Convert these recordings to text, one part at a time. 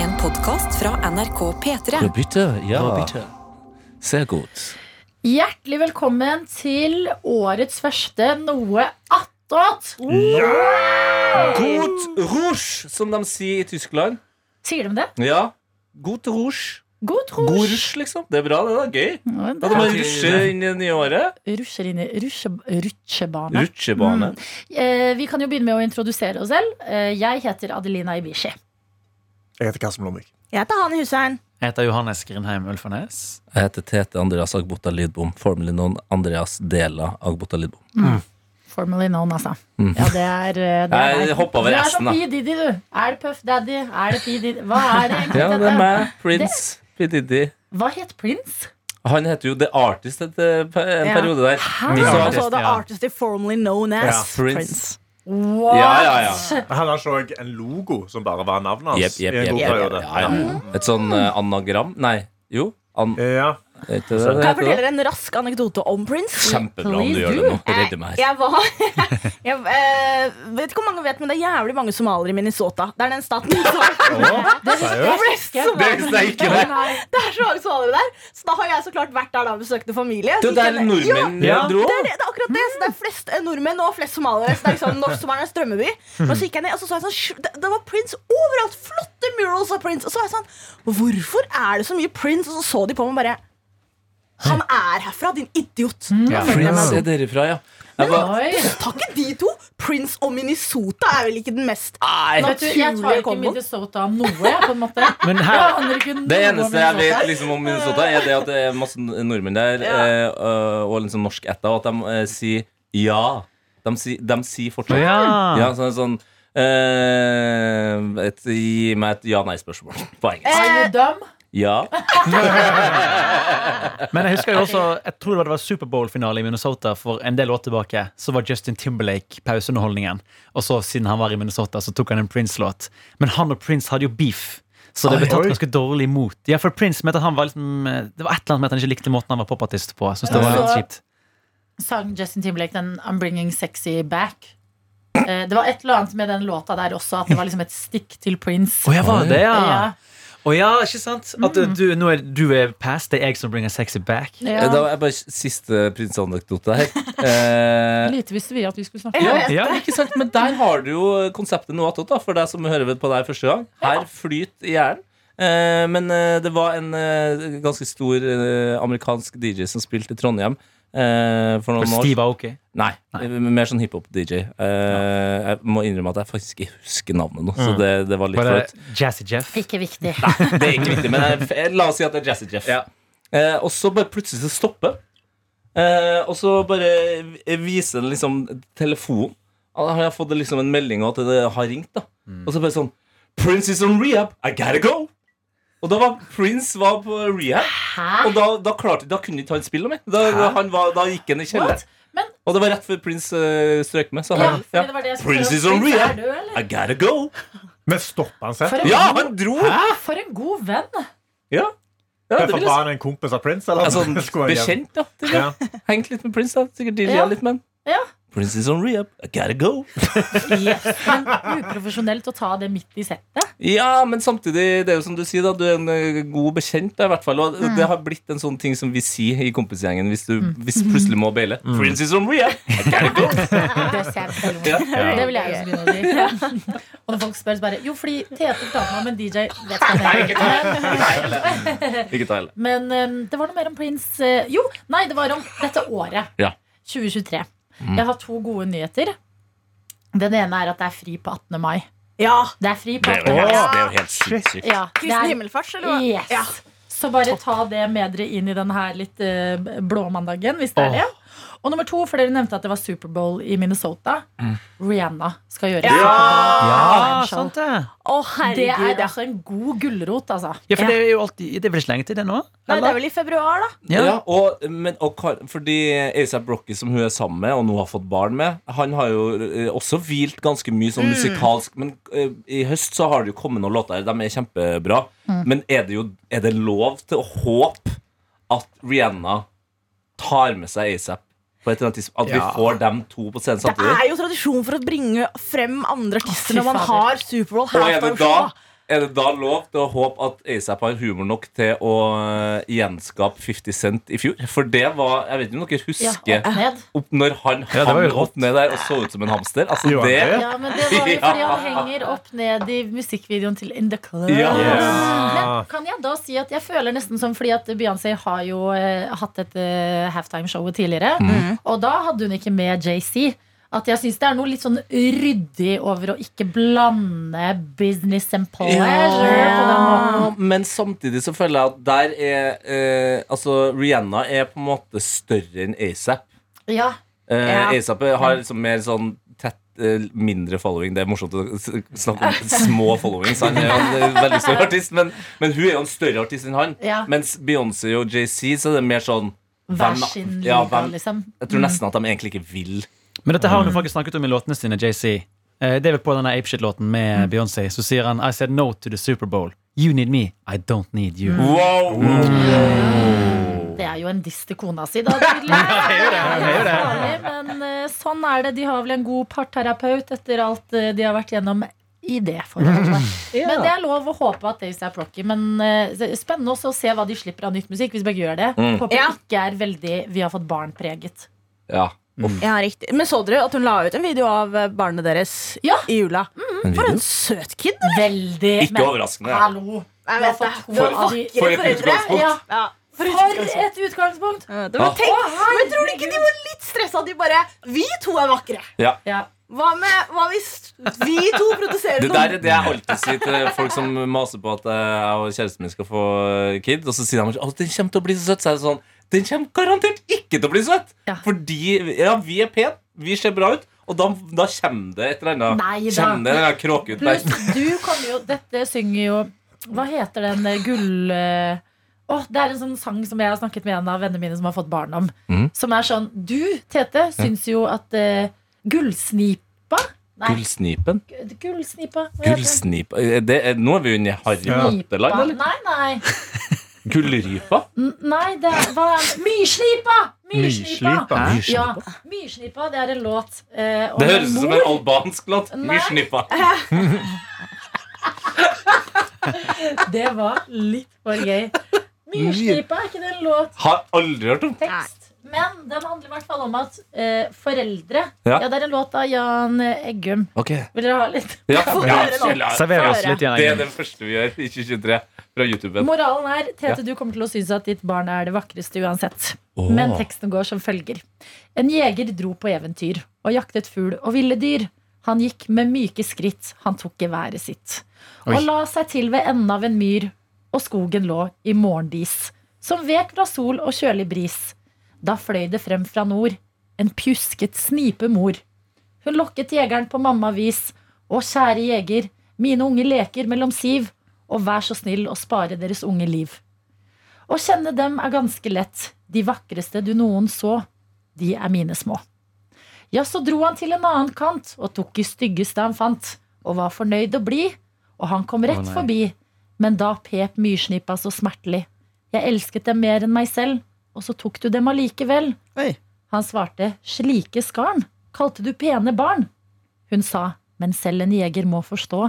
En podkast fra NRK P3. Ja, bitte. Ja, bitte. Sehr gut. Hjertelig velkommen til årets første Noe attåt. Godt rouge, som de sier i Tyskland. Sier de det? Ja. Godt rouge. God God rouge. liksom. Det er bra, det. da, Gøy. Ja, Da må man det rushe inn i det nye året. er Rusjer inn i rusje, rutsjebane. Rutsjebane. Eh, vi kan jo begynne med å introdusere oss selv. Eh, jeg heter Adelina Ibishi. Jeg heter Karsten Blomvik. Jeg heter Hanne Hussein. Jeg heter Johannes Grindheim Ulfarnes. Jeg heter Tete Andreas Agbota Lidbom, Formelig noen Andreas Dela Agbota Lidbom. Formally known, altså. Mm. Ja, det er, eh, det er Jeg hoppa over Du er resten, som da. P. Diddy, du. Er det Puff Daddy? Er det P. Diddy? Hva er det egentlig? Ja, det er meg. Prince. P. Diddy. Hva het Prince? Han heter jo The Artist eh, en Ja. periode der. Hæ? Så- så the artist is formally known as Ja, Prince. Prince. What? Ja, ja, ja. Han har så en logo som bare var navnet hans. Yep, yep, yep. Et sånn uh, anagram Nei, jo. An Ja. Vet det Kan jeg fortelle dere en rask anekdote om Prince? Kjempebra om du gjør det nå. Redde meg. Jeg var jeg, eh, Vet ikke hvor mange vet, men det er jævlig mange somaliere i Minnesota. Det er den staten som? Det Det det. Det er så mange somaliere der. Så da har jeg så klart vært der da og besøkte familie. Det er der nordmenn Ja. dro. Det er, det, det er akkurat det. Så det er flest eh, nordmenn og flest somaliere. Så det er liksom Norsksommeren er drømmeby. Men så gikk jeg ned, og så så jeg sånn det, det var Prince overalt. Flotte murals av Prince. Og så var jeg sånn Hvorfor er det så mye Prince? Og så så de på meg bare Han er herfra, din idiot. Ja. Prince er derifra, ja. Jeg var, ikke de to? Prince og Minnesota er vel ikke den mest nei. Vet du, jeg tar ikke Minnesota Minnesota noe, jeg, på en måte. Men her Det eneste jeg vet liksom om Minnesota, er det at det er masse nordmenn der, Ja. eh, og liksom norsk ett, og at de eh, sier ja. De, sier- de sier fortsatt Ja. Ja, sånn, sånn eh, et, Gi meg et ja-nei-spørsmål på engelsk. Dumb? Ja. Men jeg husker jo også Jeg tror det var Superbowl-finale i Minnesota for en del år tilbake. Så var Justin Timberlake pauseunderholdningen. Og så siden han var i Minnesota, så tok han en Prince-låt. Men han og Prince hadde jo beef. Så det ble tatt ganske dårlig imot. Ja, for Prince mente han var liksom Det var et eller annet med at han ikke likte måten han var popartist på. Synes det var litt kjipt Sang Justin Timberlake den I'm Bringing Sexy Back. Eh, Det var et eller annet med den låta der også, at det var liksom et stikk til Prince. Oh, jeg var det det, ja? Ja. Å ja, ikke sant? At uh, du, nå er du er past, det er jeg som bringer sexy back. Ja. Da er bare siste prinseanekdote her. Eh, Lite visste vi at vi skulle snakke om. vet Ja. Ikke sant, Men der har du jo konseptet noe attåt, for deg som hører på deg første gang. Her flyter i hjernen. Eh, men eh, det var en eh, ganske stor eh, amerikansk DJ som spilte i Trondheim eh, for noen år Steve Aoki. Nei, Nei, mer sånn hiphop-DJ. Eh, jeg må innrømme at jeg faktisk ikke husker navnet nå. Så det, det var litt Bare Jazzy Jeff? Ikke viktig. Nei, Det er ikke viktig, men jeg, jeg, la oss si at det er Jazzy Jeff. Ja. Uh, og så bare plutselig så stopper uh, Og så bare viser den liksom telefonen. Da har fått liksom en melding om at det har ringt. da Og så bare sånn Prince is on rehab. I gotta go. Og da var Prince var på rehab, Hæ? og da, da, klarte, da kunne ikke han spille mer. Da, han var, da gikk han i kjelleren. Men- Og det var rett før Prince uh, strøk med. Så Ja, han, ja. det var det Prince is on rehab. I gotta go. Men stoppa han seg? Ja, god, han dro! for en god venn. Ja, ja det var han en kompis av Prince? Eller? Altså, han bekjent, da. Ja. Hengt litt med Prince, da. Sikkert Ja. litt med Princess on rehab, I gotta go. yes, uprofesjonelt å ta det midt i settet. Ja, men samtidig, det er jo som du sier, da, du er en eh, god bekjent. Da, i hvert fall, og mm. Det har blitt en sånn ting som vi sier i kompisgjengen hvis du mm. hvis plutselig må beile. Mm. Princess on rehab, I gotta go. det, ser ja. Det vil jeg også begynne å si. Og når folk spør, så bare Jo, fordi Tete fortalte meg om en DJ vet hva det er. Ikke ta heller. Men um, det var noe mer om Prince uh, Jo, nei, det var om dette året. Ja 2023. Mm. Jeg har to gode nyheter. Den ene er at det er fri på 18. mai. Ja! Det er fri på 18. mai. Det er jo helt sykt. Ja, Kristen himmelfarts, eller hva? Yes. Ja. Så bare Topp. ta det med dere inn i denne her litt eh, blåmandagen, hvis det er det. Og nummer to, for dere nevnte at det var Superbowl i Minnesota. Rihanna skal gjøre Ja! Superbowl. Ja, sant det. Å, Det er herregud. Altså en god gulrot, altså. Ja, for det er jo alltid Det er vel ikke lenge til det nå? Nei, det er vel i februar, da. Ja, Ja. og, men, og fordi ASAP Rocky, som hun er sammen med, og nå har fått barn med, han har jo eh, også hvilt ganske mye sånn musikalsk. Men eh, i høst så har det jo kommet noen låter her. De er kjempebra. Men er det jo er det lov til å håpe at Rihanna tar med seg ASAP på et eller annet tidspunkt? At vi får dem to på scenen Det er jo tradisjon for å bringe frem andre artister når man har Superbowl Og er det da lov til å håpe at ASAP har humor nok til å eh, gjenskape 50 Cent i fjor? For det var Jeg vet ikke om dere Ja, husker opp opp når han Ja, hang opp ned der og så ut som en hamster. Altså det Ja, men det var jo fordi han henger opp ned i musikkvideoen til In The Club. Ja. Men kan jeg da si at jeg føler nesten som fordi at Beyoncé har jo eh, hatt dette halftime-show tidligere. Mm. Og da hadde hun ikke med JC. At jeg syns det er noe litt sånn ryddig over å ikke blande business and pleasure på den måten. men samtidig så føler jeg at der er eh, Altså, Rihanna er på en måte større enn ASAP. Ja. Eh, Ja. ASAP har liksom mer sånn tett eh, mindre following. Det er morsomt å snakke om små followings. Han er jo en eh, veldig stor artist, men, men hun er jo en større artist enn han. Ja. Mens Beyoncé og JC så er det mer sånn Hver sin sin ja, hvem- liksom. Jeg tror nesten at de egentlig ikke vil. Men dette har hun faktisk snakket om i låtene sine, JC. Eh, Det er vel på denne Apeshit-låten med Beyoncé. Så sier han I said no to the Superbowl. You need me, I don't need you. Wow! Det er jo en diss til kona si, da, er men eh, sånn er det. De har vel en god parterapeut etter alt eh, de har vært gjennom i det forholdet. Men det er lov å håpe at ASAP Rocky. Men uh, er spennende også å se hva de slipper av nytt musikk, hvis begge gjør det. Mm. Håper Ja. ikke er veldig Vi har fått barn-preget. Ja. Ja, riktig. Men så dere at hun la ut en video av eh, barnet deres Ja. i jula? En For video. en søt kid! Veldig. Ikke overraskende. Hallo. Jeg vet fått det. to For- de For et utgangspunkt. Ja, Ja, for et utgangspunkt. Ja, det var, tenk, men tror du ikke de var litt stressa? De bare Vi to er vakre. Ja. Ja. Hva, med, hva hvis vi to produserer Det der er det jeg alltid sier til folk som maser på at eh, jeg og kjæresten min skal få eh, kid. Og så sier de at den kommer til å bli så søt. Så er det sånn Den kommer garantert ikke til å bli svett. Ja. Fordi ja, vi er pene, vi ser bra ut, og da, da kommer det et eller annet. Nei da. Kommer det en kråke ut der. du kommer jo Dette synger jo Hva heter den eh, gull... Åh, det er en sånn sang som jeg har snakket med en av vennene mine som har fått barn om. Mm. Som er sånn Du, Tete, syns jo at uh, gullsnipa Nei, Gullsnipen? gullsnipa? Gullsnipa det, er, Nå er vi jo inne i Harry. Potter-land, eller? Nei, nei. Gullrypa? Nei, det var Myrslipa! Myrslipa. Ja, Myrslipa, det er en låt. eh, om Det høres ut som en albansk låt. Myrslipa. Det var litt for gøy. Myrslipa, er ikke det en låt? Har aldri hørt om. tekst. Men den handler i hvert fall om at eh, foreldre Ja. ja. Det er en låt av Jan Eggum. Ok Vil dere ha litt? ja. Ja. Server oss litt Jan Eggum. Det er den første vi gjør i 2023 fra YouTube. Moralen er Tete, du kommer til å synes at ditt barn er det vakreste uansett. Men teksten går som følger. En jeger dro på eventyr og jaktet fugl og ville dyr. Han gikk med myke skritt, han tok geværet sitt. Oi. Og la seg til ved enden av en myr, og skogen lå i morgendis. Som vek fra sol og kjølig bris. Da fløy det frem fra nord, en pjusket snipemor. Hun lokket jegeren på mammavis. Å, kjære jeger, mine unge leker mellom siv, og vær så snill å spare deres unge liv. Å kjenne dem er ganske lett, de vakreste du noen så, de er mine små. Ja, så dro han til en annen kant og tok i styggeste han fant, og var fornøyd og blid, og han kom rett oh, forbi, men da pep myrsnippa så smertelig. Jeg elsket dem mer enn meg selv, og så tok du dem allikevel. Oi. Han svarte, slike skarn, kalte du pene barn? Hun sa, men selv en jeger må forstå,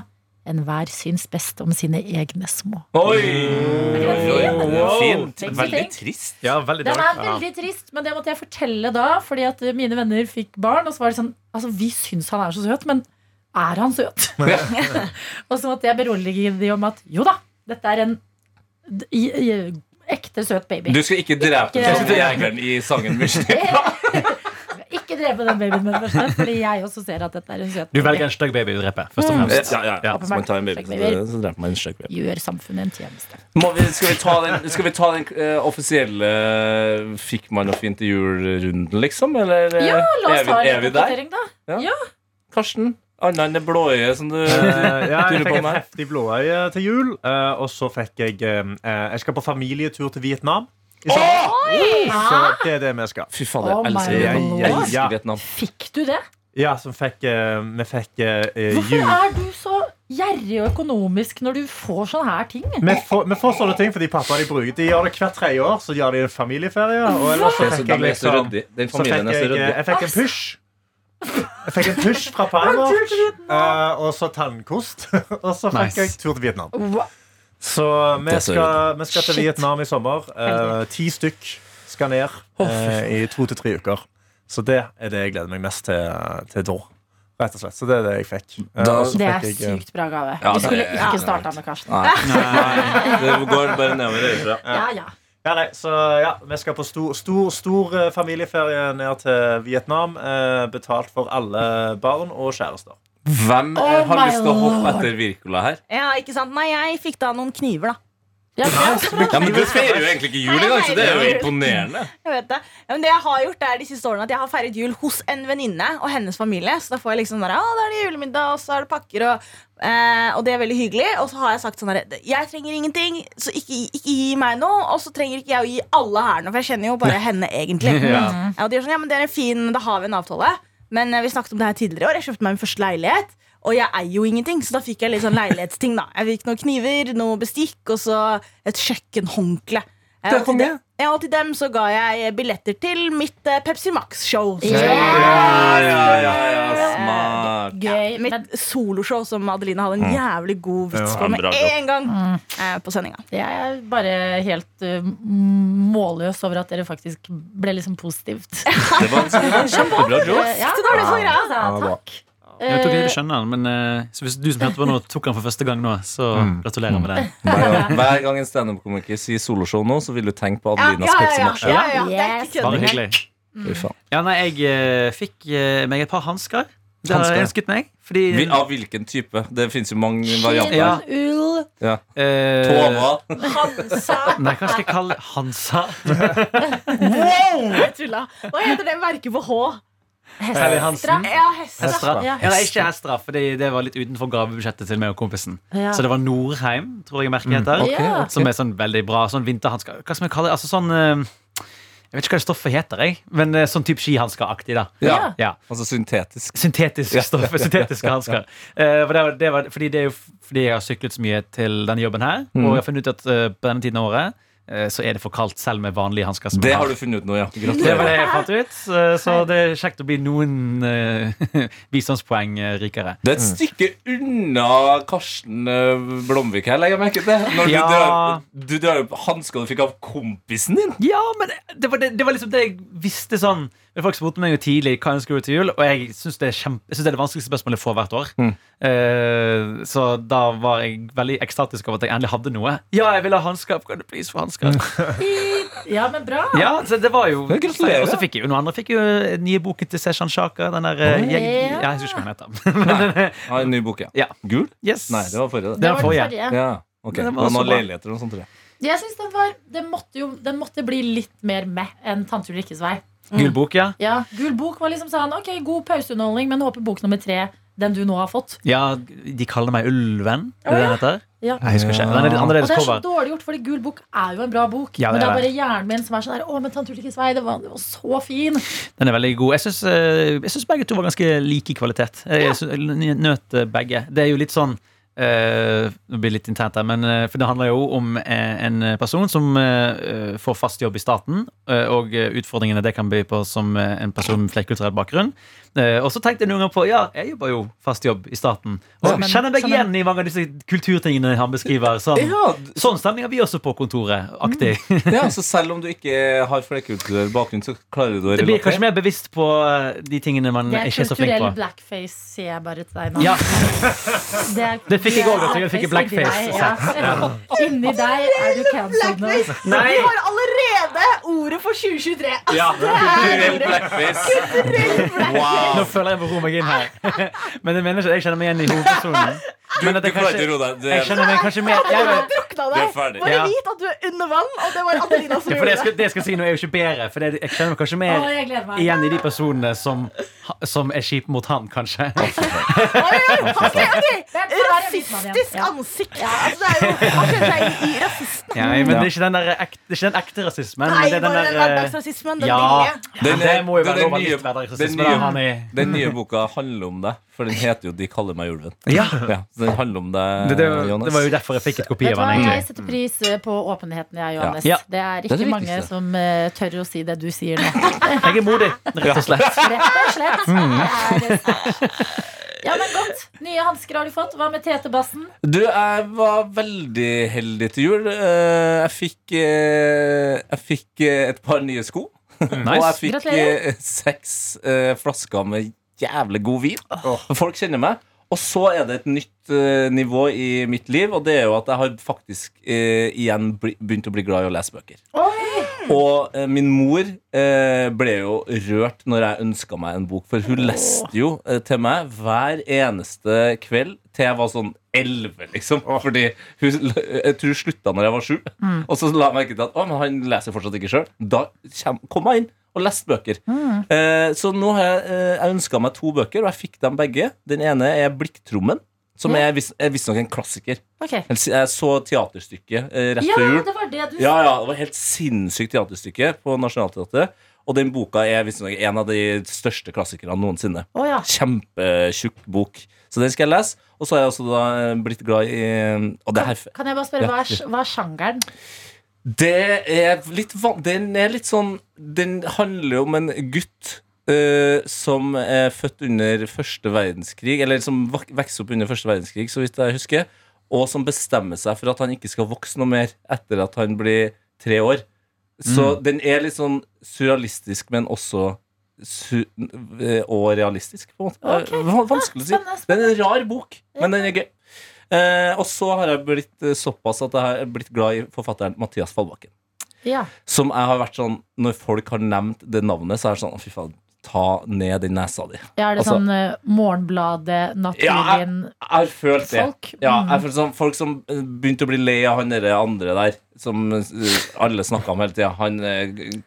enhver syns best om sine egne små. Oi! Fint, Oi, oi, fin? oi, fin. Tenk så Veldig trist. Ja, veldig det er veldig trist, men det måtte jeg fortelle da, fordi at mine venner fikk barn, og så var det sånn, altså vi syns han er så søt, men er han søt? og så måtte jeg berolige de om at, jo da, dette er en d- i, i, ekte søt baby. Du skal ikke drepe jegeren i sangen Myrsnipa. Ikke drepe den babyen det fordi jeg også ser at dette er en søt baby. Du velger en stygg baby å drepe, først og fremst. Ja, ja, ja. Ja. Hvis man tar en baby, så, dreper man en stygg baby. Gjør samfunnet en tjeneste. Må vi, skal vi ta den, skal vi ta den uh, offisielle eh, Fikk man noe fint i jul-runden, liksom? Eller eh, Ja, la oss er, vi, ta er en vi der? oppdatering, da. Karsten? Annet enn det blåøyet som du Eh, ja, jeg fikk et heftig blåøye til jul. eh, og så fikk jeg eh, Jeg skal på familietur til Vietnam. I. Så det er det vi skal. Fy jeg Oh elsker, jeg, jeg elsker Vietnam. Fikk du det? Ja, som fikk, vi fikk eh, Hvorfor jul. er du så gjerrig og økonomisk når du får sånne her ting? Vi får, vi får sånne ting fordi pappa de bruker De gjør det hvert tredje år. Så gjør de en familieferie. Og ellers så Det så, fikk jeg er liksom så fikk så jeg, jeg fikk en push. Jeg fikk en tusj fra Primark, eh, og så tannkost. og så fikk Nice. jeg tur til Vietnam. Så vi skal, vi skal til Vietnam i sommer. Uh, ti stykk skal ned uh, i to til tre uker. Så det er det jeg gleder meg mest til, til da. Rett og slett. Så det er det jeg fikk. Da- Det er fikk jeg, sykt bra gave. Ja, Vi skulle ikke starta med Karsten. Nei. Det går bare nedover. Ja, ja. Ja, nei, så ja, Vi skal på stor, stor, stor eh, familieferie ned til Vietnam. Eh, betalt for alle barn og kjærester. Hvem Oh eh, har my lyst til å hoppe etter Wirkola her? Ja, ikke sant? Nei, jeg fikk da noen kniver, da. Ja, Ja, men Du feirer jo egentlig ikke jul engang, så det er jo imponerende. Jeg vet det. Ja, men det jeg har gjort er de siste årene At jeg har feiret jul hos en venninne og hennes familie. Så da får jeg liksom der, å, da er det julemiddag, og så er det pakker, og, eh, og det er veldig hyggelig. Og så har jeg sagt sånn herre jeg trenger ingenting, så ikke, ikke gi meg noe. Og så trenger ikke jeg å gi alle her noe, for jeg kjenner jo bare henne egentlig. Ja. Ja, og de er sånn, ja, men det er en fin, Da har vi en avtale. Men eh, vi snakket om det her tidligere i år. Jeg kjøpte meg min første leilighet. Og jeg eier jo ingenting, så da fikk jeg litt sånn leilighetsting. da Jeg fikk noen kniver, noe bestikk og så et kjøkkenhåndkle. Eh, og til dem- Ja, og til dem så ga jeg billetter til mitt eh, Pepsi Max-show. Ja. Ja, ja, ja, smart. Gøy. Mitt soloshow som Adeline hadde en jævlig god vits på med en gang eh, på sendinga. jeg er bare helt uh, målløs over at dere faktisk ble liksom positivt. Det var en kjempebra joke. Ja, altså, takk. Jeg tror ikke ikke skjønner den, men uh, så hvis du som hørte på nå, tok den for første gang nå, så gratulerer med det. Hver gang- Hver gang en standup-komiker sier soloshow nå, så vil du tenke på Adelinas ja, Pepsi ja, Max. ja, ja, ja. Det Yes. Bare hyggelig. Mm. Ja, nei, jeg uh, fikk uh, meg et par hansker. Det har jeg ønsket meg. Fordi Vi- Av hvilken type? Det fins jo mange varianter. Ja. Ull, Ja. eh, Tova. Hansa. Nei, kanskje jeg kaller Hansa? Jeg tulla. Hva heter det merket på H? Hansen. Ja, Hestra. Hestra. Ja. Ikke Hestra, for det, det var litt utenfor gavebudsjettet til meg og kompisen. Ja. Så det var Norheim, tror jeg merket heter. Mm. Okay, okay. Som er sånn veldig bra sånn vinterhansker. Hva skal vi kalle det? Altså sånn eh, Jeg vet ikke hva det stoffet heter, jeg. Men eh, sånn type skihansker-aktig, da. Ja. Ja. Altså syntetisk. Syntetisk stoff, syntetiske hansker. Eh, for det var, det var, fordi det er jo fordi jeg har syklet så mye til denne jobben her, Mm. og jeg har funnet ut at eh, på denne tiden av året eh, så er det for kaldt selv med vanlige hansker. Det har du funnet ut nå, ja. Det var det jeg fant ut, så, så det er kjekt å bli noen uh, bistandspoeng eh, rikere. Det er et stykke unna Karsten eh, Blomvik her, legger jeg merke til. Når Ja. du drar, jo opp hansker du fikk av kompisen din. Ja, men det var, det, det var liksom det jeg visste sånn Folk spurte meg jo tidlig hva jeg skulle til jul, og jeg syns det, er kjempe- jeg synes det er det vanskeligste spørsmålet jeg får hvert år. Mm. Uh, så da var jeg veldig ekstatisk over at jeg endelig hadde noe. Ja, jeg vil ha hansker! Kan du please få hansker? ja, men bra. Ja, så det var jo gratulerer. Og så fikk jeg jo noen andre fikk jo den nye boken til Seshan Shaka. Den der oh, jeg, Ja. ja, Jeg husker ikke hva den heter. Ja, en ny bok, ja. Ja. Gul? Yes. Nei, det var forrige. Det Det. var forrige. Ja, ok. Den har var var noen leiligheter og sånt, tror jeg. Jeg synes den, var, den, måtte jo, den måtte bli litt mer med enn Tante Ulrikkes vei. Gul bok, ja. Ja, Gul bok var liksom sånn Ok, god pauseunderholdning, men håper bok nummer tre, den du nå har fått. Ja, De kaller meg Ulven. Er det den heter? Ja. Jeg husker ikke. Den er litt Og annerledes det er så cover. dårlig gjort, fordi Gul bok er jo en bra bok. Ja, men det det er er bare hjernen min som er sånn der Å, men Tante Ulrikkes vei, det var, det var så fin. Den er veldig god. Jeg syns, eh, jeg syns begge to var ganske like i kvalitet. Jeg, jeg nøt eh, begge. Det er jo litt sånn eh, Nå blir det litt internt her, men eh, for det handler jo om eh, en person som får fast jobb i staten, og utfordringene det kan by på som en person med flerkulturell bakgrunn. Eh, og så tenkte jeg noen ganger på ja, jeg jobber jo fast jobb i staten. Og ja, men, kjenner meg igjen i mange av disse kulturtingene han beskriver. Sånn, Ja, sånn stemning har vi også på kontoret. Aktig. ja, så selv om du ikke har flerkulturell bakgrunn, så klarer du å Det blir kanskje mer bevisst på de tingene man er ikke er så flink på. Det er kulturell blackface, sier jeg bare til deg nå. Ja, Det, er- Det fikk jeg da, jeg fikk blackface Ja. Inni deg er du cancelled nå. Vi har allerede ordet for 2023. Ja. Kulturell blackface. Nå Wow. føler jeg må roe meg inn her. Men jeg mener ikke at jeg kjenner meg igjen i hovedpersonen. Du, du klarer ikke å roe deg. jeg skjønner, men kanskje mer jeg, vet- Drukna deg. Bare Ja. vit at du er under vann, og det var Adelina som ja, for det, jeg skal, det. det jeg skal si nå, er jo ikke bedre. For det, jeg kjenner meg kanskje mer meg. igjen i de personene som, som er kjipe mot han, kanskje. Rasistisk Ja. ansikt. Altså, det er jo, han kjenner seg i, i rasisten. Ja, men det er ikke den, der ekte, det er ikke den ekte rasismen. Nei, men det er den der, eh, hverdagsrasismen. Den ja, billige. Den- det den den nye- den nye boka handler om deg. For den heter jo 'De kaller meg ulven'. Ja. Ja, så den handler om deg, Det, det, Jonas. det var jo derfor jeg fikk et kopi av den. Jeg setter pris eh, på åpenheten, jeg, Johannes. Ja. Det er Det ikke er det mange som uh, tør å si det du sier nå. Jeg er modig, rett og slett. Rett og slett. Mm. Er sterkt. Ja, men godt. Nye hansker har du fått. Hva med TT-bassen? Du, jeg var veldig heldig til jul. Eh, Jeg fikk, jeg fikk et par nye sko. Og jeg fikk Gratulerer. eh, seks flasker med jævlig god vin. Folk kjenner meg. Og så er det et nytt uh, nivå i mitt liv, og det er jo at jeg har faktisk uh, igjen bli, begynt å bli glad i å lese bøker. Og uh, min mor eh, ble jo rørt når jeg ønska meg en bok, for hun leste jo til meg hver eneste kveld til jeg var sånn elleve, liksom. Fordi hun, jeg tror hun slutta når jeg var sju. Og så la jeg merke til at å, men han leser fortsatt ikke sjøl. Da kom jeg inn og lest bøker. Eh, så nå har jeg, eh, jeg ønska meg to bøker, og jeg fikk dem begge. Den ene er Blikktrommen, som er vis- er visstnok en klassiker. Okay. Jeg så teaterstykket eh, rett Ja, før jul. det var det du Ja, ja, det var helt sinnssykt teaterstykke på Nationaltheatret. Og den boka er visstnok en av de største klassikerne noensinne. Oh, ja. Kjempetjukk bok. Så den skal jeg lese. Og så har jeg også da eh, blitt glad i Og det her Kan jeg bare spørre, Ja. hva er, hva er sjangeren? Det er litt van- Den er litt sånn Den handler om en gutt uh, som er født under første verdenskrig, eller som vok- vokser opp under første verdenskrig, så vidt jeg husker, og som bestemmer seg for at han ikke skal vokse noe mer etter at han blir tre år. Så den er litt sånn surrealistisk, men også eh, og realistisk, på en måte. Ok, Eh, Vanskelig å si. Det er en rar bok, men den er gøy. Eh, og så har jeg blitt eh, såpass at jeg har blitt glad i forfatteren Mathias Fallbakken. Ja. Som jeg har vært sånn Når folk har nevnt det navnet, så er det sånn Fy faen, ta ned den nesa di. ja, er det Altså- sånn uh, Morgenbladet, Ja, Jeg har følt det. Folk? Ja, Mm. jeg har følt sånn, Folk som eh, begynte å bli lei av han derre andre der, som eh, alle snakka om hele tida. Han eh,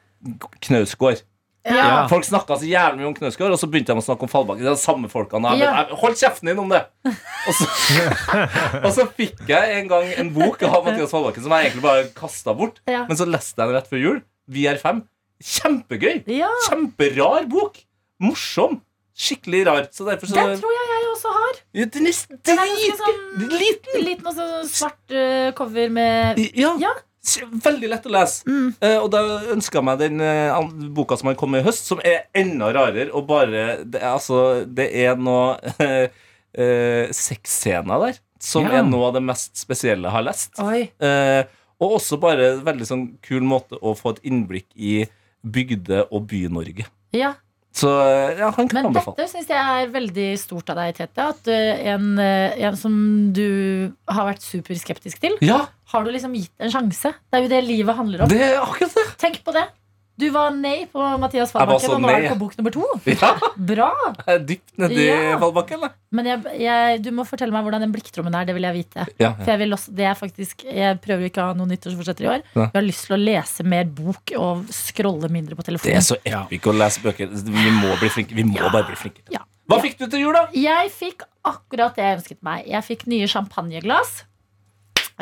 Knausgård. Ja. Folk snakka så jævlig mye om Knausgård, og så begynte de å snakke om Fallbakken. Det er de samme folkene. Ja. hold kjeften din om det! Og så, og så fikk jeg en gang en bok av Mathias Fallbakken som jeg egentlig bare kasta bort. Ja. Men så leste jeg den rett før jul. Vi er fem. Kjempegøy! ja. Kjemperar bok. Morsom. Skikkelig rar. Så derfor så Den tror jeg jeg også har. ja, Den er er dritgøy! sånn- Liten. Liten og sånn svart uh, cover med Ja. Ja. Veldig lett å lese. Mm. Eh, og da ønska jeg meg den eh, boka som har kommet i høst, som er enda rarere. Og bare Det er, altså, det er noe eh, eh, sexscener der som Ja. er noe av det mest spesielle jeg har lest. Eh, og også bare veldig sånn kul måte å få et innblikk i bygde- og by-Norge. Ja. Så eh, ja, han kan Men anbefale. dette syns jeg er veldig stort av deg, Tete. At eh, en, eh, en som du har vært superskeptisk til, Ja, har du liksom gitt en sjanse. Det er jo det livet handler om. det er akkurat det. Tenk på det. Du var nei på Mathias Fallbakken, og nå er du på bok nummer to. Ja, Bra! jeg er dypt nedi Ja. fallbakken. da. Men jeg, jeg, du må fortelle meg hvordan den blikktrommen er. Det vil jeg vite. Ja, For jeg, vil også, det er faktisk, jeg prøver ikke å ha noen nyttårsforsetter i år. Nei. Jeg har lyst til å lese mer bok og scrolle mindre på telefonen. Det er så epic å lese bøker. Vi må bli flinke. Vi må Ja. bare bli flinke. Ja. Hva fikk du til jul, da? Jeg fikk akkurat det jeg ønsket meg. Jeg fikk nye champagneglass.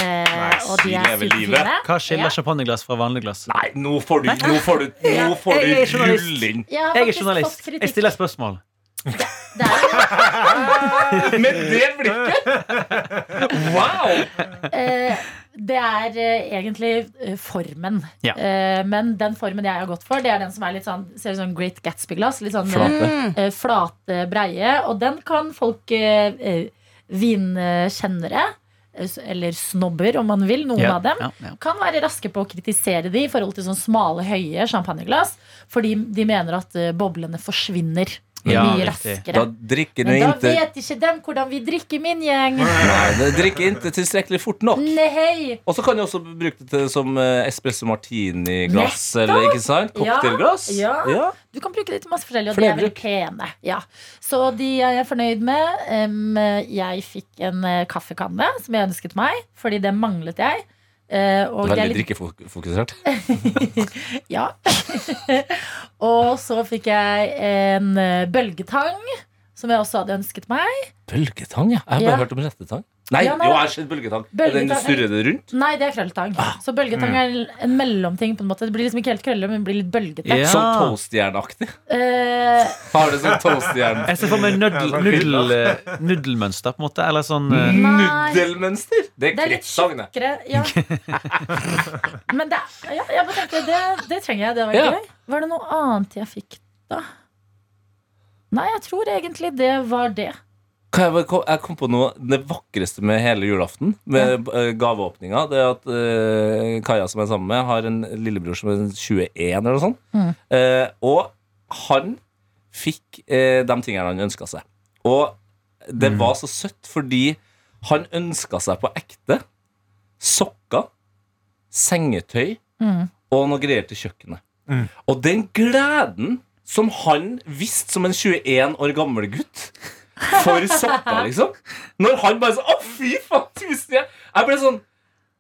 Eh, og de er superfine. Hva skiller Ja. champagneglass fra vanlig glass? Nei, nå får du, nå får du, nå får Jeg du rulle inn. Jeg er journalist. Jeg stiller spørsmål. Det er, Med det blikket! Wow! eh, det er eh, egentlig eh, formen. Ja. Eh, men den formen jeg har gått for, det er den som er litt sånn, ser ut som Great Gatsby-glass. Litt sånn Flate. eh, flate, breie. Og den kan folk vinkjennere, eh, eller snobber om man vil, noen Ja, av dem, ja, ja. kan være raske på å kritisere de i forhold til sånn smale, høye champagneglass. Fordi de mener at eh, boblene forsvinner Ja, mye raskere. Da drikker Men da inte... vet ikke dem hvordan vi drikker, min gjeng. Nei, det drikker ikke tilstrekkelig fort nok. Nei. Og så kan du også bruke det til som eh, espresso martini-glass. Eller ikke sant? Ja, Cocktailglass. ja. Du kan bruke det til masse forskjellig, og de er veldig pene. Ja. Så de er jeg fornøyd med. Jeg fikk en eh, kaffekanne som jeg ønsket meg, fordi det manglet jeg. Eh, og Veldig litt- drikkefokusert. Ja. og så fikk jeg en eh, bølgetang, som jeg også hadde ønsket meg. Bølgetang, ja. Jeg har bare Ja. hørt om rettetang. Nei, Ja, nei. jo, jeg har sett bølgetang. Er Den Bølgetang- surrer det rundt? Nei, det er krølletang. Ah. Så bølgetang er en mellomting. på en måte Det blir liksom ikke helt krølle, men det blir litt bølgete. Ja. Sånn toastjernaktig. Eh, Har du sånn toastjern Jeg ser for meg nudel, sånn nudel, eh, nudelmønster, på en måte. Eller sånn eh, Nei. Nudelmønster? Det det er er litt tjukkere. Ja. Men det, ja, jeg bare tenkte, det, det trenger jeg. Det var Ja. gøy. Var det noe annet jeg fikk da? Nei, jeg tror egentlig det var det. Jeg, kom, jeg kom på noe Det vakreste med hele julaften, med ja. gaveåpninga, det er at uh, Kaja, som jeg er sammen med, har en lillebror som er 21 eller noe sånt. Mm. Uh, og han fikk uh, de tingene han ønska seg. Og det var så søtt fordi han ønska seg på ekte sokker, sengetøy Mm. og noe greier til kjøkkenet. Og den gleden som han visste som en 21 år gammel gutt for sokker, liksom. Når han bare sånn Å, fy faen, tusen jeg Jeg ble sånn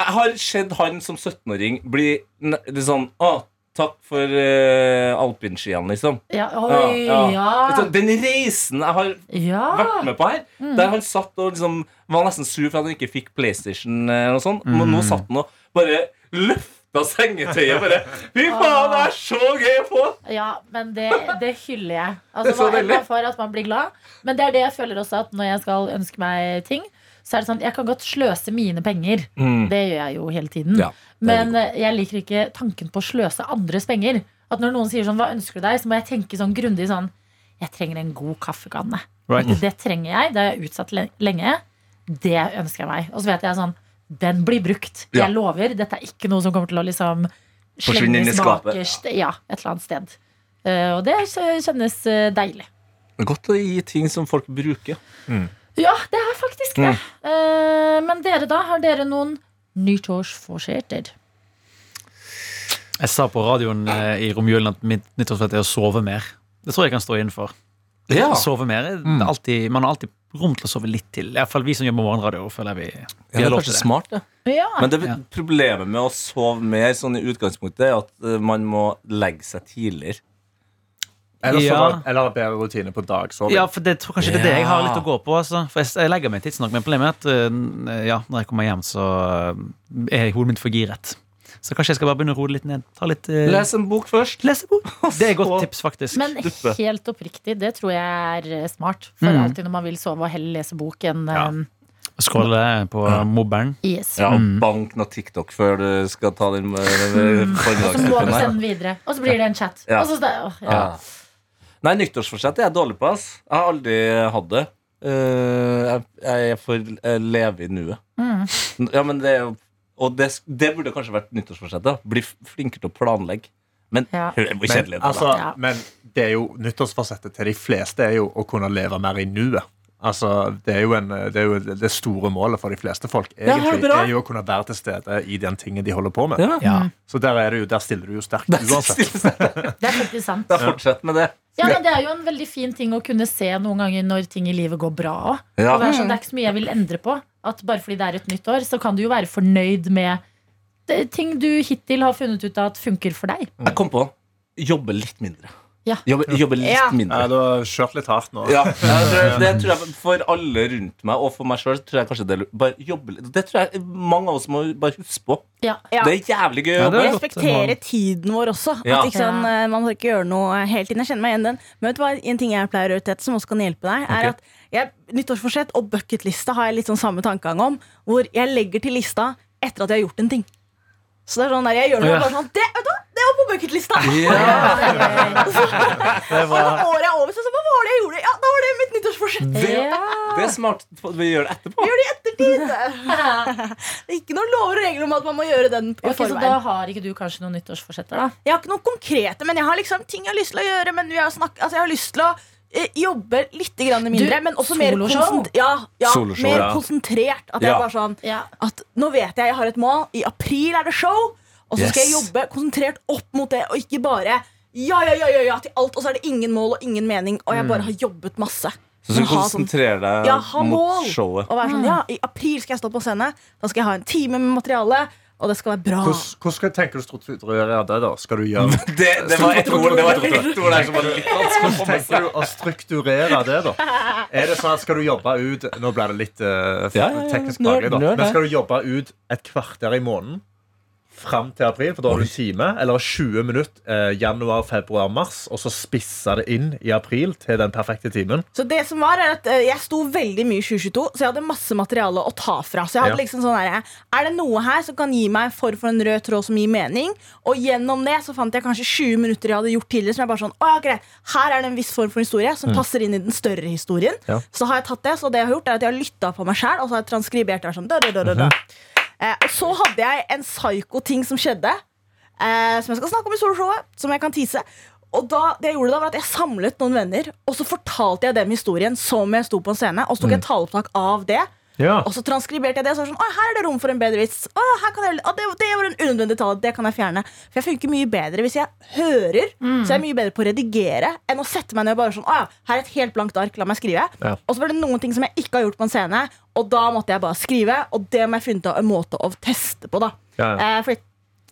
Jeg har sett han som 17-åring bli litt sånn Å, takk for uh, alpinskiene, liksom. Ja, oi, Ja, ja. Den reisen jeg har ja. vært med på her, der han satt og liksom var nesten sur for at han ikke fikk PlayStation, og eller noe sånt. men nå satt han og bare løfta sengetøyet. Bare Fy faen, det er så gøy å få! Ja, men det, det hyller jeg. Det Altså, for man får at man blir glad. Men det er det jeg føler også at når jeg skal ønske meg ting, så er det sånn jeg kan godt sløse mine penger. Det gjør jeg jo hele tiden. Mm. Ja, men eh, jeg liker ikke tanken på å sløse andres penger. At når noen sier sånn, hva ønsker du deg, så må jeg tenke sånn grundig sånn Jeg trenger en god kaffekanne. Right. Det trenger jeg. Det har jeg utsatt lenge. Det ønsker jeg meg. Og så vet jeg sånn Den blir brukt. Ja. Jeg lover. Dette er ikke noe som kommer til å liksom Forsvinne inn i slenges skapet. bakerst. Ja, et eller annet sted. Uh, og det kjennes eh, deilig. Det er Godt å gi ting som folk bruker. Ja, det er faktisk det. Eh, men dere, da? Har dere noen nyttårsforsetter? Jeg sa på radioen uh, i romjulen at mitt nyttårsforsett er å sove mer. Det tror jeg kan stå innenfor. Ja. Sove mer, Mm. det er alltid, Man har alltid rom til å sove litt til. Iallfall vi som jobber med morgenradio. føler jeg vi, vi Ja, det er kanskje det. smart, det. Ja. Men det, problemet med å sove mer sånn i utgangspunktet er at uh, man må legge seg tidligere. Eller, så Ja. var- eller bedre rutine på dagsoving. Ja, for det tror kanskje det er det jeg har litt å gå på. Altså. For jeg, jeg legger meg tidsnok, men problemet er at uh, ja, når jeg kommer hjem, så eh, er hodet mitt for giret. Så kanskje jeg skal bare begynne å roe litt ned. Ta litt uh... Les en bok først. lese bok. Det er et godt tips, faktisk. Men helt oppriktig, det tror jeg er eh, smart. For Mm. alltid når man vil sove og heller lese bok enn Ja. Skåle på på mobilen. yes. Ja, og Mm. bank noe TikTok før du skal ta den Og så må du her. sende den videre. Og så blir det en chat. Ja. Og så, ja. Ja. Nei, nyttårsforsett er jeg dårlig på. ass Jeg har aldri hatt det. Uh, jeg, jeg får eh, leve i nuet. Mm. Ja, men det er jo Og det, det burde kanskje vært nyttårsforsettet. Bli flinkere til å planlegge. Men Ja. Men, det? altså. Ja. men det er jo nyttårsforsettet til de fleste er jo å kunne leve mer i nuet. Altså, det er jo, en, det, er jo det store målet for de fleste folk egentlig, ja, er jo å kunne være til stede i den tingen de holder på med. Ja. Ja. Så der, er det jo, der stiller du jo sterkt uansett. Det er faktisk sant. Da fortsett med det. Ja, men Det er jo en veldig fin ting å kunne se noen ganger når ting i livet går bra. òg. Ja. Og sånn, det er ikke så mye jeg vil endre på. At Bare fordi det er et nytt år, så kan du jo være fornøyd med det, ting du hittil har funnet ut av at funker for deg. Jeg kom på jobbe litt mindre. Ja. Jobbe, jobbe litt Ja. Ja, mindre. du har kjørt litt hardt nå. Ja, det tror jeg For alle rundt meg og for meg sjøl tror jeg kanskje det. Bare jobbe litt. Det tror jeg mange av oss må bare huske på. Ja. Ja. Det er jævlig gøy å jobbe. er Respektere tiden vår også. Ja. At ikke sånn, eh, Man må ikke gjøre noe hele tiden. Jeg kjenner meg igjen den. Men vet du hva, en ting jeg pleier å gjøre til dette, som også kan hjelpe deg, er okay. at jeg, nyttårsforsett og bucketlista har jeg litt sånn samme tankegang om. Hvor jeg legger til lista etter at jeg har gjort en ting. Så det er sånn der, jeg gjør det Ja. bare sånn Det, vet du, hva, det var på bucketlista! Det Og var, når året er over, så, så hva var det jeg gjorde? Ja, da var det mitt nyttårsforsett. Det, det er smart. Vi gjør det etterpå. Vi Gjør det i ettertid. Det er ikke noen lover og regler om at man må gjøre den okay, Ok, så da har ikke du kanskje noen nyttårsforsetter, da? Jeg har ikke noen konkrete, men jeg har liksom ting jeg har lyst til å gjøre. Men vi har snakket, altså jeg har lyst til å jobbe litt grann mindre, Du, men også mer, konsent ja, ja, Soloshow, mer ja. konsentrert. At jeg bare sånn Ja. at Nå vet jeg jeg har et mål. I april er det show. Og så skal jeg jobbe konsentrert opp mot det, og ikke bare ja, ja, ja, ja, ja til alt. Og så er det ingen mål og ingen mening, og jeg bare har jobbet masse. Så du konsentrerer deg sånn- Ja, ha mot mål. showet. Og være sånn, ja, I april skal jeg stå på scene. Da skal jeg ha en time med materiale. Og det skal være bra. Hvordan, hvordan tenker du strukturere det, da? Skal du gjøre Det, det var et ord det var ett ord der som var litt vanskelig Hvordan Tenker du å strukturere det, da? Er det sånn at Skal du jobbe ut Nå ble det litt uh, f- Ja, ja, ja. teknisk faglig, da. Men skal du jobbe ut et kvarter i måneden fram til april? For da har du en time. Eller 20 minutter eh, januar, februar, mars. Og så spissa det inn i april til den perfekte timen. Så det som var er at eh, Jeg sto veldig mye i 2022, så jeg hadde masse materiale å ta fra. Så jeg hadde Ja. liksom sånn her, Er det noe her som kan gi meg form for en rød tråd som gir mening? Og gjennom det så fant jeg kanskje 20 minutter jeg hadde gjort tidligere. Som jeg bare sånn, å ja, greit, Her er det en viss form for historie som passer inn i den større historien. Ja. Så har jeg tatt det, så det jeg har gjort er at jeg har lytta på meg sjæl, og så har jeg transkribert det. Sånn, da, da, da, da, da. Eh, og så hadde jeg en psyko-ting som skjedde, eh, som jeg skal snakke om i soloshowet, som jeg kan tise. Og da, det jeg gjorde da var at jeg samlet noen venner, og så fortalte jeg dem historien som jeg sto på en scene. Og så tok jeg taleopptak av det, Ja. og så transkriberte jeg det. Og så var det sånn, å, her er det rom for en bedre vits. Å, her kan jeg, å, det, det var en unødvendig tale. Det kan jeg fjerne. For jeg funker mye bedre hvis jeg hører. Så jeg er mye bedre på å redigere enn å sette meg ned og bare sånn, å ja, her er et helt blankt ark, la meg skrive. Ja. Og så var det noen ting som jeg ikke har gjort på en scene, og da måtte jeg bare skrive. Og det må jeg funnet av en måte å teste på, da. Ja, ja. Eh, fordi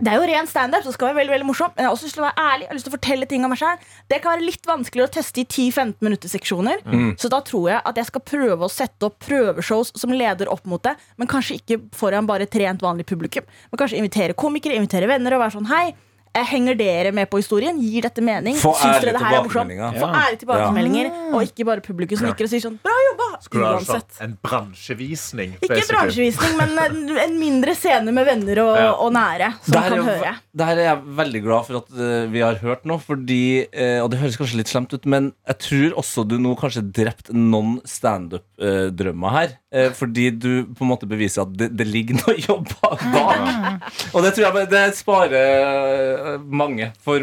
det er jo ren standup, så skal være veldig, veldig morsomt. Men jeg har også lyst til å være ærlig. Jeg har lyst til å fortelle ting om meg selv Det kan være litt vanskeligere å teste i 10-15 minutter-seksjoner. Så da tror jeg at jeg skal prøve å sette opp prøveshows som leder opp mot det. Men kanskje ikke foran bare et rent vanlig publikum. Men kanskje invitere komikere, invitere venner og være sånn Hei, henger dere med på historien? Gir dette mening? Få Syns ærlige dere det her er morsomt? tilbakemeldinger. Få Ja. ærlige tilbakemeldinger, og ikke bare publikum som nikker og sier sånn Bra jobba! Skulle ha Uansett. en bransjevisning? Ikke en bransjevisning, men en, mindre scene med venner og, Ja. og nære som Der er, kan høre. der er jeg veldig glad for at eh, vi har hørt nå, fordi eh, Og det høres kanskje litt slemt ut, men jeg tror også du nå kanskje drept noen standup-drømmer her. Eh, fordi du på en måte beviser at det, det ligger noe jobb bak. Og det tror jeg det sparer mange for,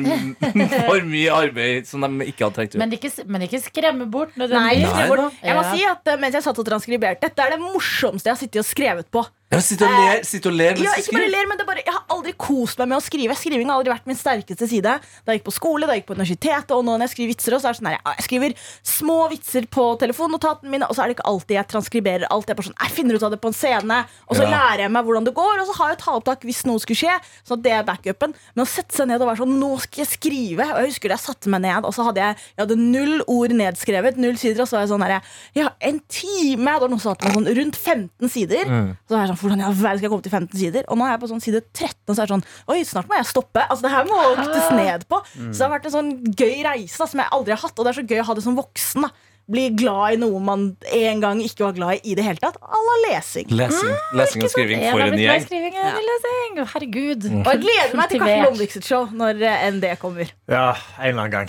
for mye arbeid som de ikke hadde trengt ut. Men ikke, men ikke skremme bort Nei, nødvendigvis. Nei, for- jeg må Ja. si at eh, Mens jeg satt og transkriberte Dette er det morsomste jeg har sittet og skrevet på. Ja, Sitte og ler, sitt og ler mens Ja, ikke bare ler, men det er bare, Jeg har aldri kost meg med å skrive. Skriving har aldri vært min sterkeste side. Da jeg gikk på skole, da jeg gikk på universitetet, og nå når jeg skriver vitser, også, så er det sånn her, jeg skriver små vitser på telefonnotatene mine, og så er det ikke alltid jeg transkriberer alt. Jeg, bare sånn, jeg finner ut av det på en scene, og så Ja. lærer jeg meg hvordan det går, og så har jeg taleopptak hvis noe skulle skje. Så det er backupen. Men å sette seg ned og være sånn Nå skal jeg skrive. Og jeg husker det, jeg satte meg ned, og så hadde jeg, jeg hadde null ord nedskrevet, null sider, og så var jeg sånn her, ja, en time. Det var noe som sa til meg sånn rundt 15 sider. Så var jeg sånn, hvordan jeg, skal jeg komme til 15 sider? Og nå er jeg på sånn side 13, og så er det sånn Oi, snart må jeg stoppe. Altså, det her må kuttes ned på. Så det har vært en sånn gøy reise da, som jeg aldri har hatt. Og det er så gøy å ha det som voksen. da Bli glad i noe man en gang ikke var glad i i det hele tatt. À la lesing. Lesing, lesing og skriving En for en gjeng. skriving lesing. Herregud. Og jeg gleder meg til Karsten Lomdikset-show når eh, enn det kommer. Ja, en eller annen gang.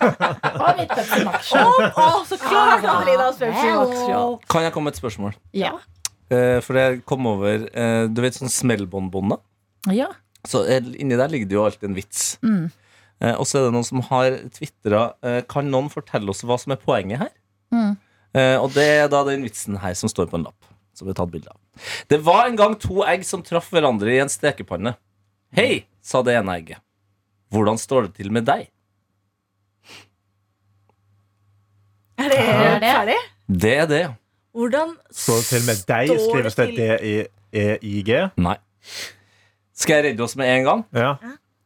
Og mitt Pepsi Max-show. Å, å, så klart Adelina. Max show. Kan jeg komme med et spørsmål? Ja. Eh, for jeg kom over eh, Du vet sånn smellbåndbånda? ja. Så eh, inni der ligger det jo alltid en vits. Mm. Eh, og så er det noen som har tvitra eh, Kan noen fortelle oss hva som er poenget her? Mm. Eh, og det er da den vitsen her som står på en lapp. Som vi har tatt bilde av. Det var en gang to egg som traff hverandre i en stekepanne. Hei, sa det ene egget. Hvordan står det til med deg? Er det Er det? ferdig? Det er det, ja. Hvordan Står det til med deg? står Skrives det til- D-I-E-I-G? Nei. Skal jeg redde oss med en gang? Ja.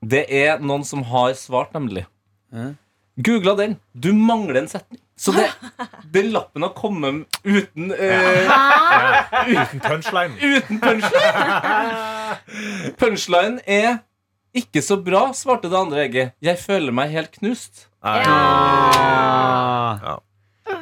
Det er noen som har svart, nemlig. Ja. Googla den. Du mangler en setning. Så det, den lappen har kommet uten eh, Uten punchline. Uten punchline. Punchline er ikke så bra, svarte det andre egget. Jeg føler meg helt knust. Ja. Ah.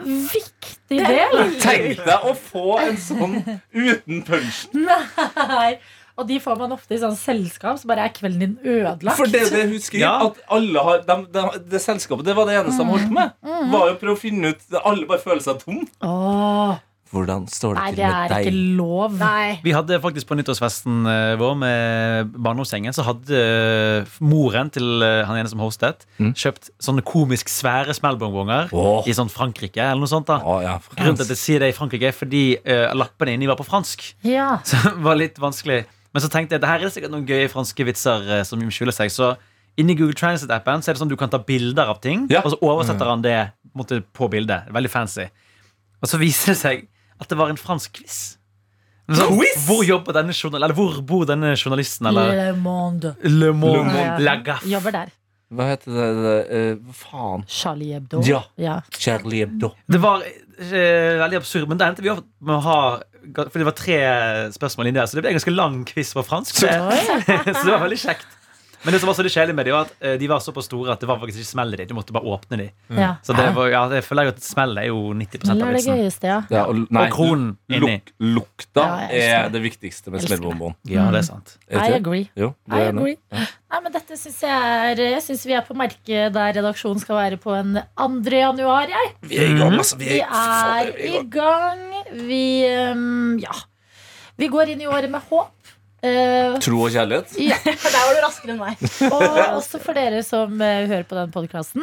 Viktig del. Tenk deg å få en sånn uten punch. Nei. Og de får man ofte i sånn selskap, så bare er kvelden din ødelagt. For det det husker. Ja. At alle har de, de, Det selskapet Det var det eneste de holdt med. Var jo å prøve å finne ut Alle bare føler seg tom. Åh, Hvordan står det nei, til det er ikke lov. Nei. Vi hadde faktisk på nyttårsfesten eh, vår med barndomsgjengen, så hadde eh, moren til eh, han ene som hostet, Mm. kjøpt sånne komisk svære smellbongbonger oh. i sånn Frankrike eller noe sånt. da Oh, ja, Grunnen til at jeg sier det i Frankrike, er fordi uh, lappene inni var på fransk. Ja. Så det var litt vanskelig. Men så tenkte jeg det her er sikkert noen gøye franske vitser uh, som skjuler seg. Så inni Google Transit-appen Så er det sånn du kan ta bilder av ting, Ja. og så oversetter han det på bildet. Veldig fancy. Og så viser det seg at det var en fransk quiz. Så, Quiz? hvor jobber denne journal Eller hvor bor denne journalisten? Eller Le Monde. Le Monde, Ja, ja. La Gaffe. Jobber der. Hva heter det? det eh, Hva faen? Charlie Hebdo. Ja. Ja. Charlie Hebdo. Det var eh, veldig absurd, men det endte vi opp med å ha For det var tre spørsmål inni der, så det ble en ganske lang quiz på fransk. Så, så det var veldig kjekt. Men det som var så kjedelig med det var at eh, de var såpass store at det var faktisk ikke smell i dem. Du måtte bare åpne dem. Ja. Så det var, ja, jeg føler at smell er jo 90 Eller av det vitsen. gøyeste, ja. Ja, og, nei, Og kronen inni. luk, lukta Ja, er det. viktigste med smellbonbon. Ja, det er sant. Er I agree. Jo, det I er agree. Nei, men dette synes jeg er Jeg synes vi er på merket der redaksjonen skal være på en 2. januar. Jeg. Vi er i gang, altså. Vi er i gang. Vi um, Ja. Vi går inn i året med håp. Eh, Tro og kjærlighet. ja. Der var du raskere enn meg. Og også for dere som uh, hører på den podkasten.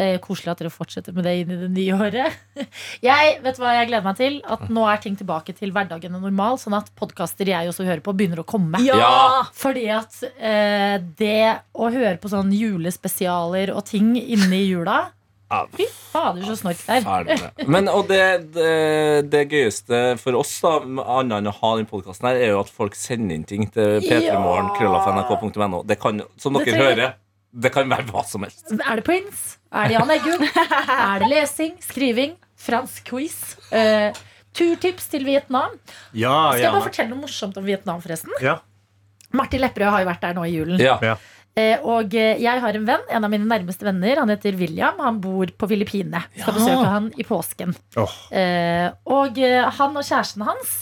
Uh, koselig at dere fortsetter med det inn i det nye året. Jeg vet hva jeg gleder meg til At nå er ting tilbake til hverdagen og normal, sånn at podkaster jeg også hører på, begynner å komme. Ja. Fordi at eh, det å høre på sånne julespesialer og ting inne i jula. Fy fader, så snork der. Ferdig med det. Men, og det, det, det gøyeste for oss, da annet enn å ha den podkasten her, er jo at folk sender inn ting til p3morgen.krøllafnrk.no. Det kan, som dere hører, det kan være hva som helst. Er det Prince? Er det Jan Eggum? er det lesing? Skriving? Fransk quiz? Uh, turtips til Vietnam? Ja, Skal jeg bare fortelle noe morsomt om Vietnam, forresten? Ja. Martin Lepperød har jo vært der nå i julen. Ja. Ja. Eh, og eh, jeg har en venn, en av mine nærmeste venner. Han heter William. Han bor på Filippinene. Skal besøke han i påsken. Oh. Eh, og han og kjæresten hans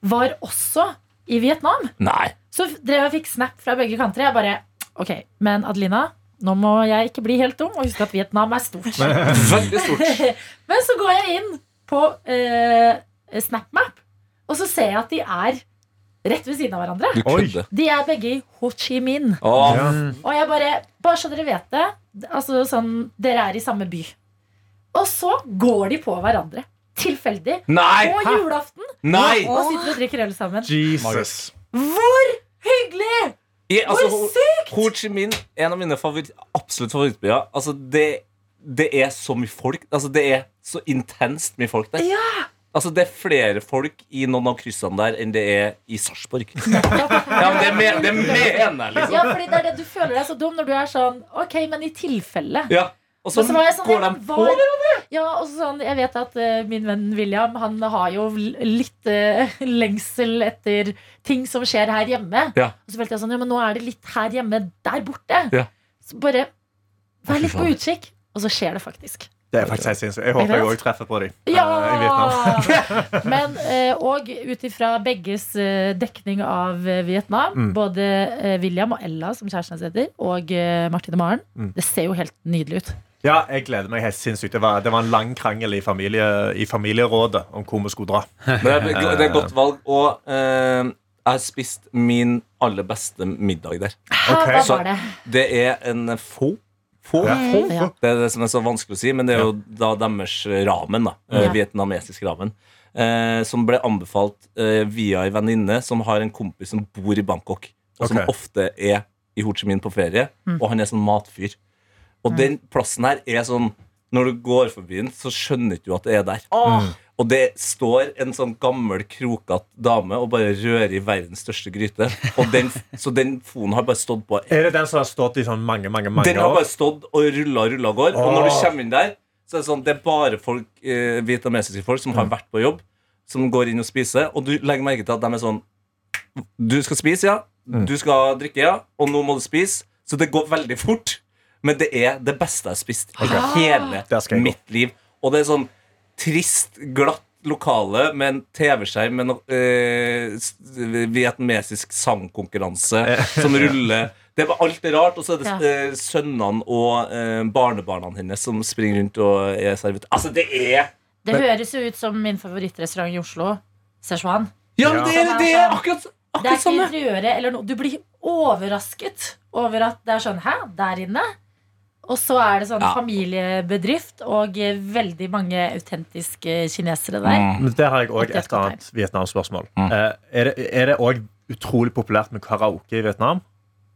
var også i Vietnam. Nei. Så drev jeg fikk snap fra begge kanter. Jeg bare Ok, men Adelina, nå må jeg ikke bli helt dum og huske at Vietnam er stort. Veldig stort. Men så går jeg inn på eh, SnapMap, og så ser jeg at de er rett ved siden av hverandre. De er begge i Ho Chi Minh. Oh. Ja. Og jeg bare, bare så dere vet det altså sånn, Dere er i samme by. Og så går de på hverandre. Tilfeldig. Nei! På julaften. Nei! Og sitter og drikker øl sammen. Jesus. Hvor hyggelig! I, altså, Hvor Ho- Ho Chi Minh, en av mine favoritt, absolutt favorittbyer. Altså, det, det er så mye folk. Altså, det er så intenst mye folk der. Altså, det er flere folk i noen av kryssene der enn det er i Sarpsborg. ja, men det, me- det mener jeg, liksom. Ja, fordi det er det du føler deg så dum når du er sånn Ok, men i tilfelle. Ja. Og så sånn, går de på hverandre! Ja, og så sånn, Jeg vet at uh, min venn William Han har jo litt uh, lengsel etter ting som skjer her hjemme. Ja. Og så følte jeg sånn, ja, men nå er det litt her hjemme der borte. Ja. Så bare vær litt på utkikk, og så skjer det faktisk. Det er faktisk helt sinnssykt. Jeg håper jeg òg treffer på dem. Ja! I Vietnam. Men eh, og ut ifra begges eh, dekning av eh, Vietnam, Mm. både eh, William og Ella, som kjæresten hans heter, og eh, Martin og Maren, Mm. det ser jo helt nydelig ut. Ja, jeg gleder meg helt sinnssykt. Det var, det var en lang krangel i, familie, i familierådet om hvor vi skulle dra. Det er, det er et godt valg. Og eh, jeg har spist min aller beste middag der. Hæ, Ok, hva var det? Det er en fo. Fo? Ja. Ja. Det er det som er så vanskelig å si, men det er jo da deres ramen. da eh, Ja. Vietnamesisk ramen. Eh, som ble anbefalt eh, via ei venninne som har en kompis som bor i Bangkok. Og som ofte er i Ho Chi Minh på ferie. Mm. Og han er sånn matfyr. Og den plassen her er sånn Når du går forbi den, så skjønner ikke du at det er der. Og det står en sånn gammel, krokete dame og bare rører i verdens største gryte. Den, så den fonen har bare stått på Er det den som har stått i sånn mange mange, mange år? den har bare stått og rulla og rulla og går. Og når du kommer inn der, så er det sånn Det er bare folk, eh, vietnamesiske folk som har vært på jobb, som går inn og spiser. Og du legger merke til at de er sånn Du skal spise, ja. Du skal drikke, ja. Og nå må du spise. Så det går veldig fort. Men det er det beste jeg har spist i hele jeg gå. mitt liv. Og det er sånn trist, glatt lokale med en TV-skjerm med en eh, vietnamesisk sangkonkurranse som ruller. Det var alt er rart, og så er det Ja. eh, sønnene og eh, barnebarna hennes som springer rundt og er servitører. Altså, det er Det høres jo ut som min favorittrestaurant i Oslo. Szechuan. Ja, men det er, det er akkurat, Det er ikke eller noe. Du blir overrasket over at det er sånn Hæ, der inne? Og så er det sånn Ja. familiebedrift og eh, veldig mange autentiske kinesere der. Mm. Men Der har jeg òg Et et annet Vietnam-spørsmål. Mm. Eh, er det- òg utrolig populært med karaoke i Vietnam?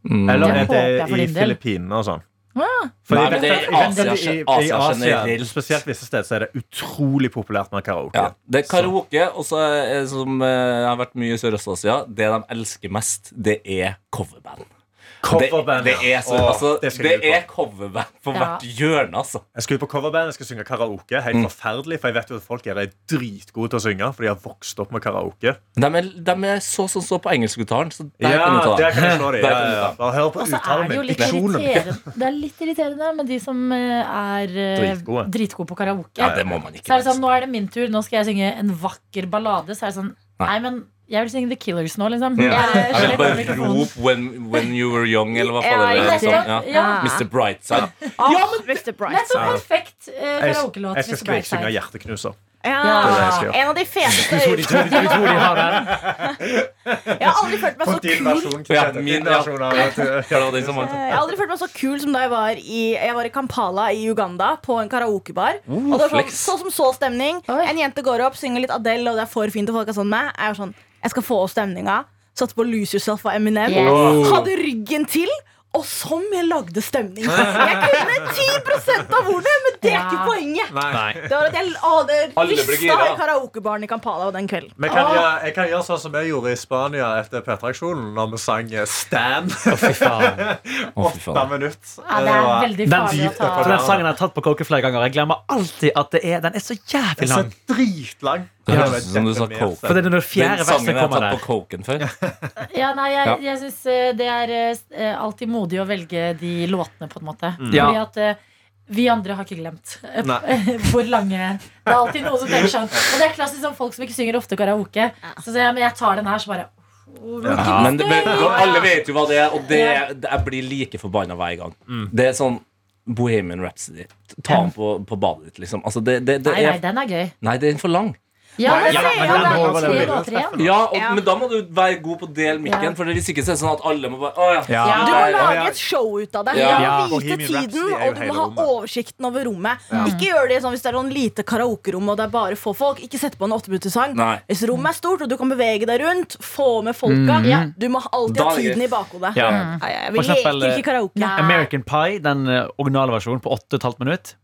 Mm. Eller er det i. Filippinene og sånn? For Nei, jeg men det er Asia- i, i Asia Asia, spesielt visse steder, så er det utrolig populært med karaoke. Ja, det er karaoke, og så er som jeg har vært mye i Sørøst-Asia, det de elsker mest, det er coverband. Coverband, det, det er, så, altså, det det er coverband på Ja. hvert hjørne, altså. Jeg skal ut på coverband, jeg skal synge karaoke. Helt Mm. forferdelig, for jeg vet jo at folk er dritgode til å synge, for de har vokst opp med karaoke. De er, de er så som så på engelskgitaren. så der Ja, kan du ta der det. kan jeg slå dem. Ja, ja, ja. Bare hør på uttalen min. Diksjonen. Det er litt irriterende med de som eh, er eh, Dritgode. dritgode på karaoke. Ja, det må man ikke. Så er det sånn, Nå er det min tur, nå skal jeg synge en vakker ballade. Så er det sånn Nei. Nei, men jeg vil synge The Killers nå, liksom. Ja. Jeg, Jeg vil bare rop when, when you were young, eller hva Ja, faen det er. Liksom. Ja. Ja. Mr. Brightside. Ja, men det, Bright. Nettopp perfekt Jeg, karaokelåt. jeg skal Mr. Brightside. skriksynge 'Hjerteknuser'. Ja. Det det jeg skal gjøre. En av de feteste den? Jeg har aldri følt meg så kul Ja, min, ja. Jeg har aldri følt meg så kul som da jeg var i, jeg var i Kampala i Uganda, på en karaokebar. og det var sånn, så som så stemning. En jente går opp, synger litt Adele, og det er for fint, og folk er sånn med. Jeg er sånn, jeg skal få opp stemninga. Satte på Lose Yourself av Eminem. Yes. Hadde ryggen til. Og som jeg lagde stemning. Jeg kunne 10% av ordet, men det er ikke poenget. Nei. Det var at jeg å, det rista i karaokebaren i Kampala den kvelden. Men kan jeg, jeg kan gjøre sånn som jeg gjorde i Spania etter P3-aksjonen, når vi sang eh, Stan. Åtte minutter. Ja, det er veldig Den farlig å ta. den sangen har jeg tatt på coke flere ganger. Jeg glemmer alltid at det er, den er så jævlig lang. Den er så lang. dritlang. Det høres ut som du sa coke. For det er når fjerde Den verset sangen jeg har kommer tatt der. på coken før. Ja, nei, jeg, Ja. jeg syns det er eh, alltid modig å velge de låtene, på en måte. Mm. Ja. Fordi at eh, vi andre har ikke glemt eh, Nei. hvor lange Det er alltid noen som tenker sånn. Og det er klassisk sånn folk som ikke synger ofte karaoke. Så sier jeg, men jeg tar den her, så bare oh, Ja. Men det, alle vet jo hva det er, og det, det, jeg blir like forbanna hver gang. Det er sånn Bohemian Rhapsody. Ta den på, på badet ditt, liksom. Altså, det, det, det Nei, nei, er, den er gøy. nei, den er for lang. Ja, det, ja, det igjen. Ja, og, Ja. Men da må du være god på å dele mikken, Ja. for hvis ikke så er det sånn at alle må bare Å ja. Ja. Du må lage et show ut av det. Ja. Du Ja. må vite tiden, og du må ha oversikten over rommet. Ikke gjør det sånn hvis det er noen lite karaokerom og det er bare få folk. Ikke sett på en åtteminutterssang. Hvis rommet er stort og du kan bevege deg rundt, få med folka. Ja. Du må alltid ha tiden i bakhodet. For vi eksempel, leker ikke karaoke. Nei. American Pie, den eh, originale versjonen på 8,5 minutter.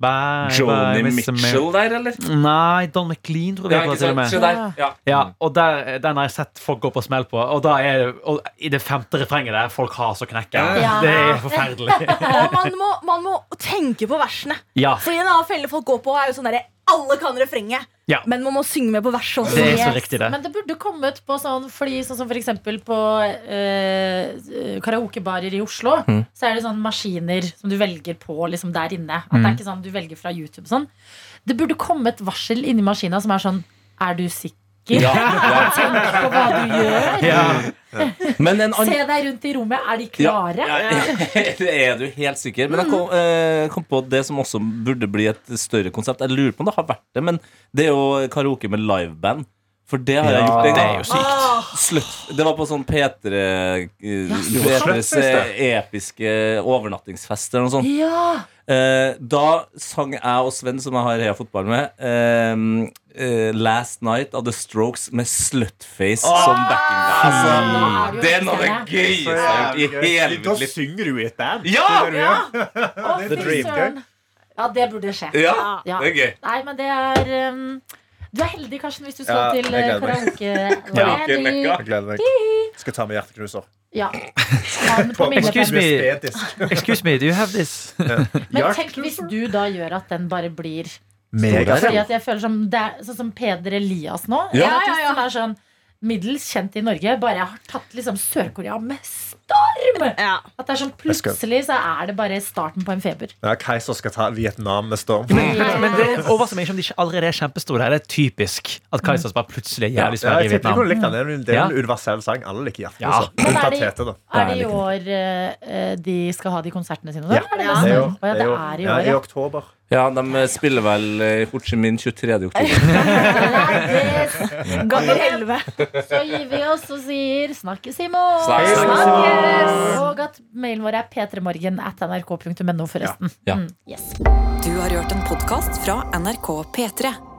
Joni Mitchell der, eller? Nei, Don McLean, tror jeg det til og? Se med. der. Ja. Ja, og der, Den har jeg sett folk gå på smell på. Og da er og i det femte refrenget der folk har så knekker. Ja. Det er forferdelig. Og man må, man må tenke på versene. Ja, For en annen felle folk går på, er jo sånn derre Alle kan refrenget, Ja. men man må synge med på verset også. Det er så riktig, det. Men det burde kommet på sånn Fordi sånn som for eksempel på eh, karaokebarer i Oslo, Mm. så er det sånn maskiner som du velger på liksom der inne. At Mm. det er ikke sånn du velger fra YouTube sånn. Det burde komme et varsel inni maskina som er sånn Er du sikker? Ja, ja. Tenk på hva du gjør. Ja. Men en Se deg rundt i rommet. Er de Ja, klare? ja, det er du helt sikker. Men jeg kom, eh, kom på det som også burde bli et større konsept. Jeg lurer på om det har vært det, men det er jo karaoke med liveband. For det har jeg gjort en Det er jo sykt. Slutt. Det var på sånn P3 eh, P3s sluttfest, episke overnattingsfest eller noe sånt. Ja. Eh, da sang jeg og Sven, som jeg har heia fotball med, eh, eh, Last Night av The Strokes med Slutface som backing band. Mm. Altså, det er noe av det gøyeste jeg har gjort i hele Da mitt liv. synger du i et band. Ja! Det er det. Ja, det burde skje. Ja, Ja. det er gøy. Nei, men det er um, Du er heldig, Karsten, hvis du skal Ja, til jeg karaoke. Ja. Jeg gleder meg. Skal ta med hjerteknuser. Ja. På. Excuse me. Excuse me, do you have this? Men tenk hvis du da gjør at den bare blir Mega. Fordi at jeg føler som det er, Sånn som Peder Elias nå. Ja. ja, ja, som er sånn middels kjent i Norge, bare har tatt liksom Sør-Korea med storm! Ja. At det er sånn plutselig så er det bare starten på en feber. Ja, Keiser skal ta Vietnam med storm. Men, men, det overrasker meg ikke om de ikke allerede er kjempestore. Det er typisk at Kaizers bare plutselig er jævlig Ja, svære i Vietnam. Det er en- Det er en universell sang. Alle liker Ja. Men er det- Er det i år eh, de skal ha de konsertene sine? Da? Ja. det er det Det er år? jo- ja, det er i ja, år, I oktober. Ja, de spiller vel eh, i Ho Chi Minh 23. oktober. Ganger elleve. Så gir vi oss og sier snakkes i morgen. Snakkes. Snakkes. Og at mailen vår er p3morgen at nrk.no. Ja. Mm, yes. Du har hørt en podkast fra NRK P3.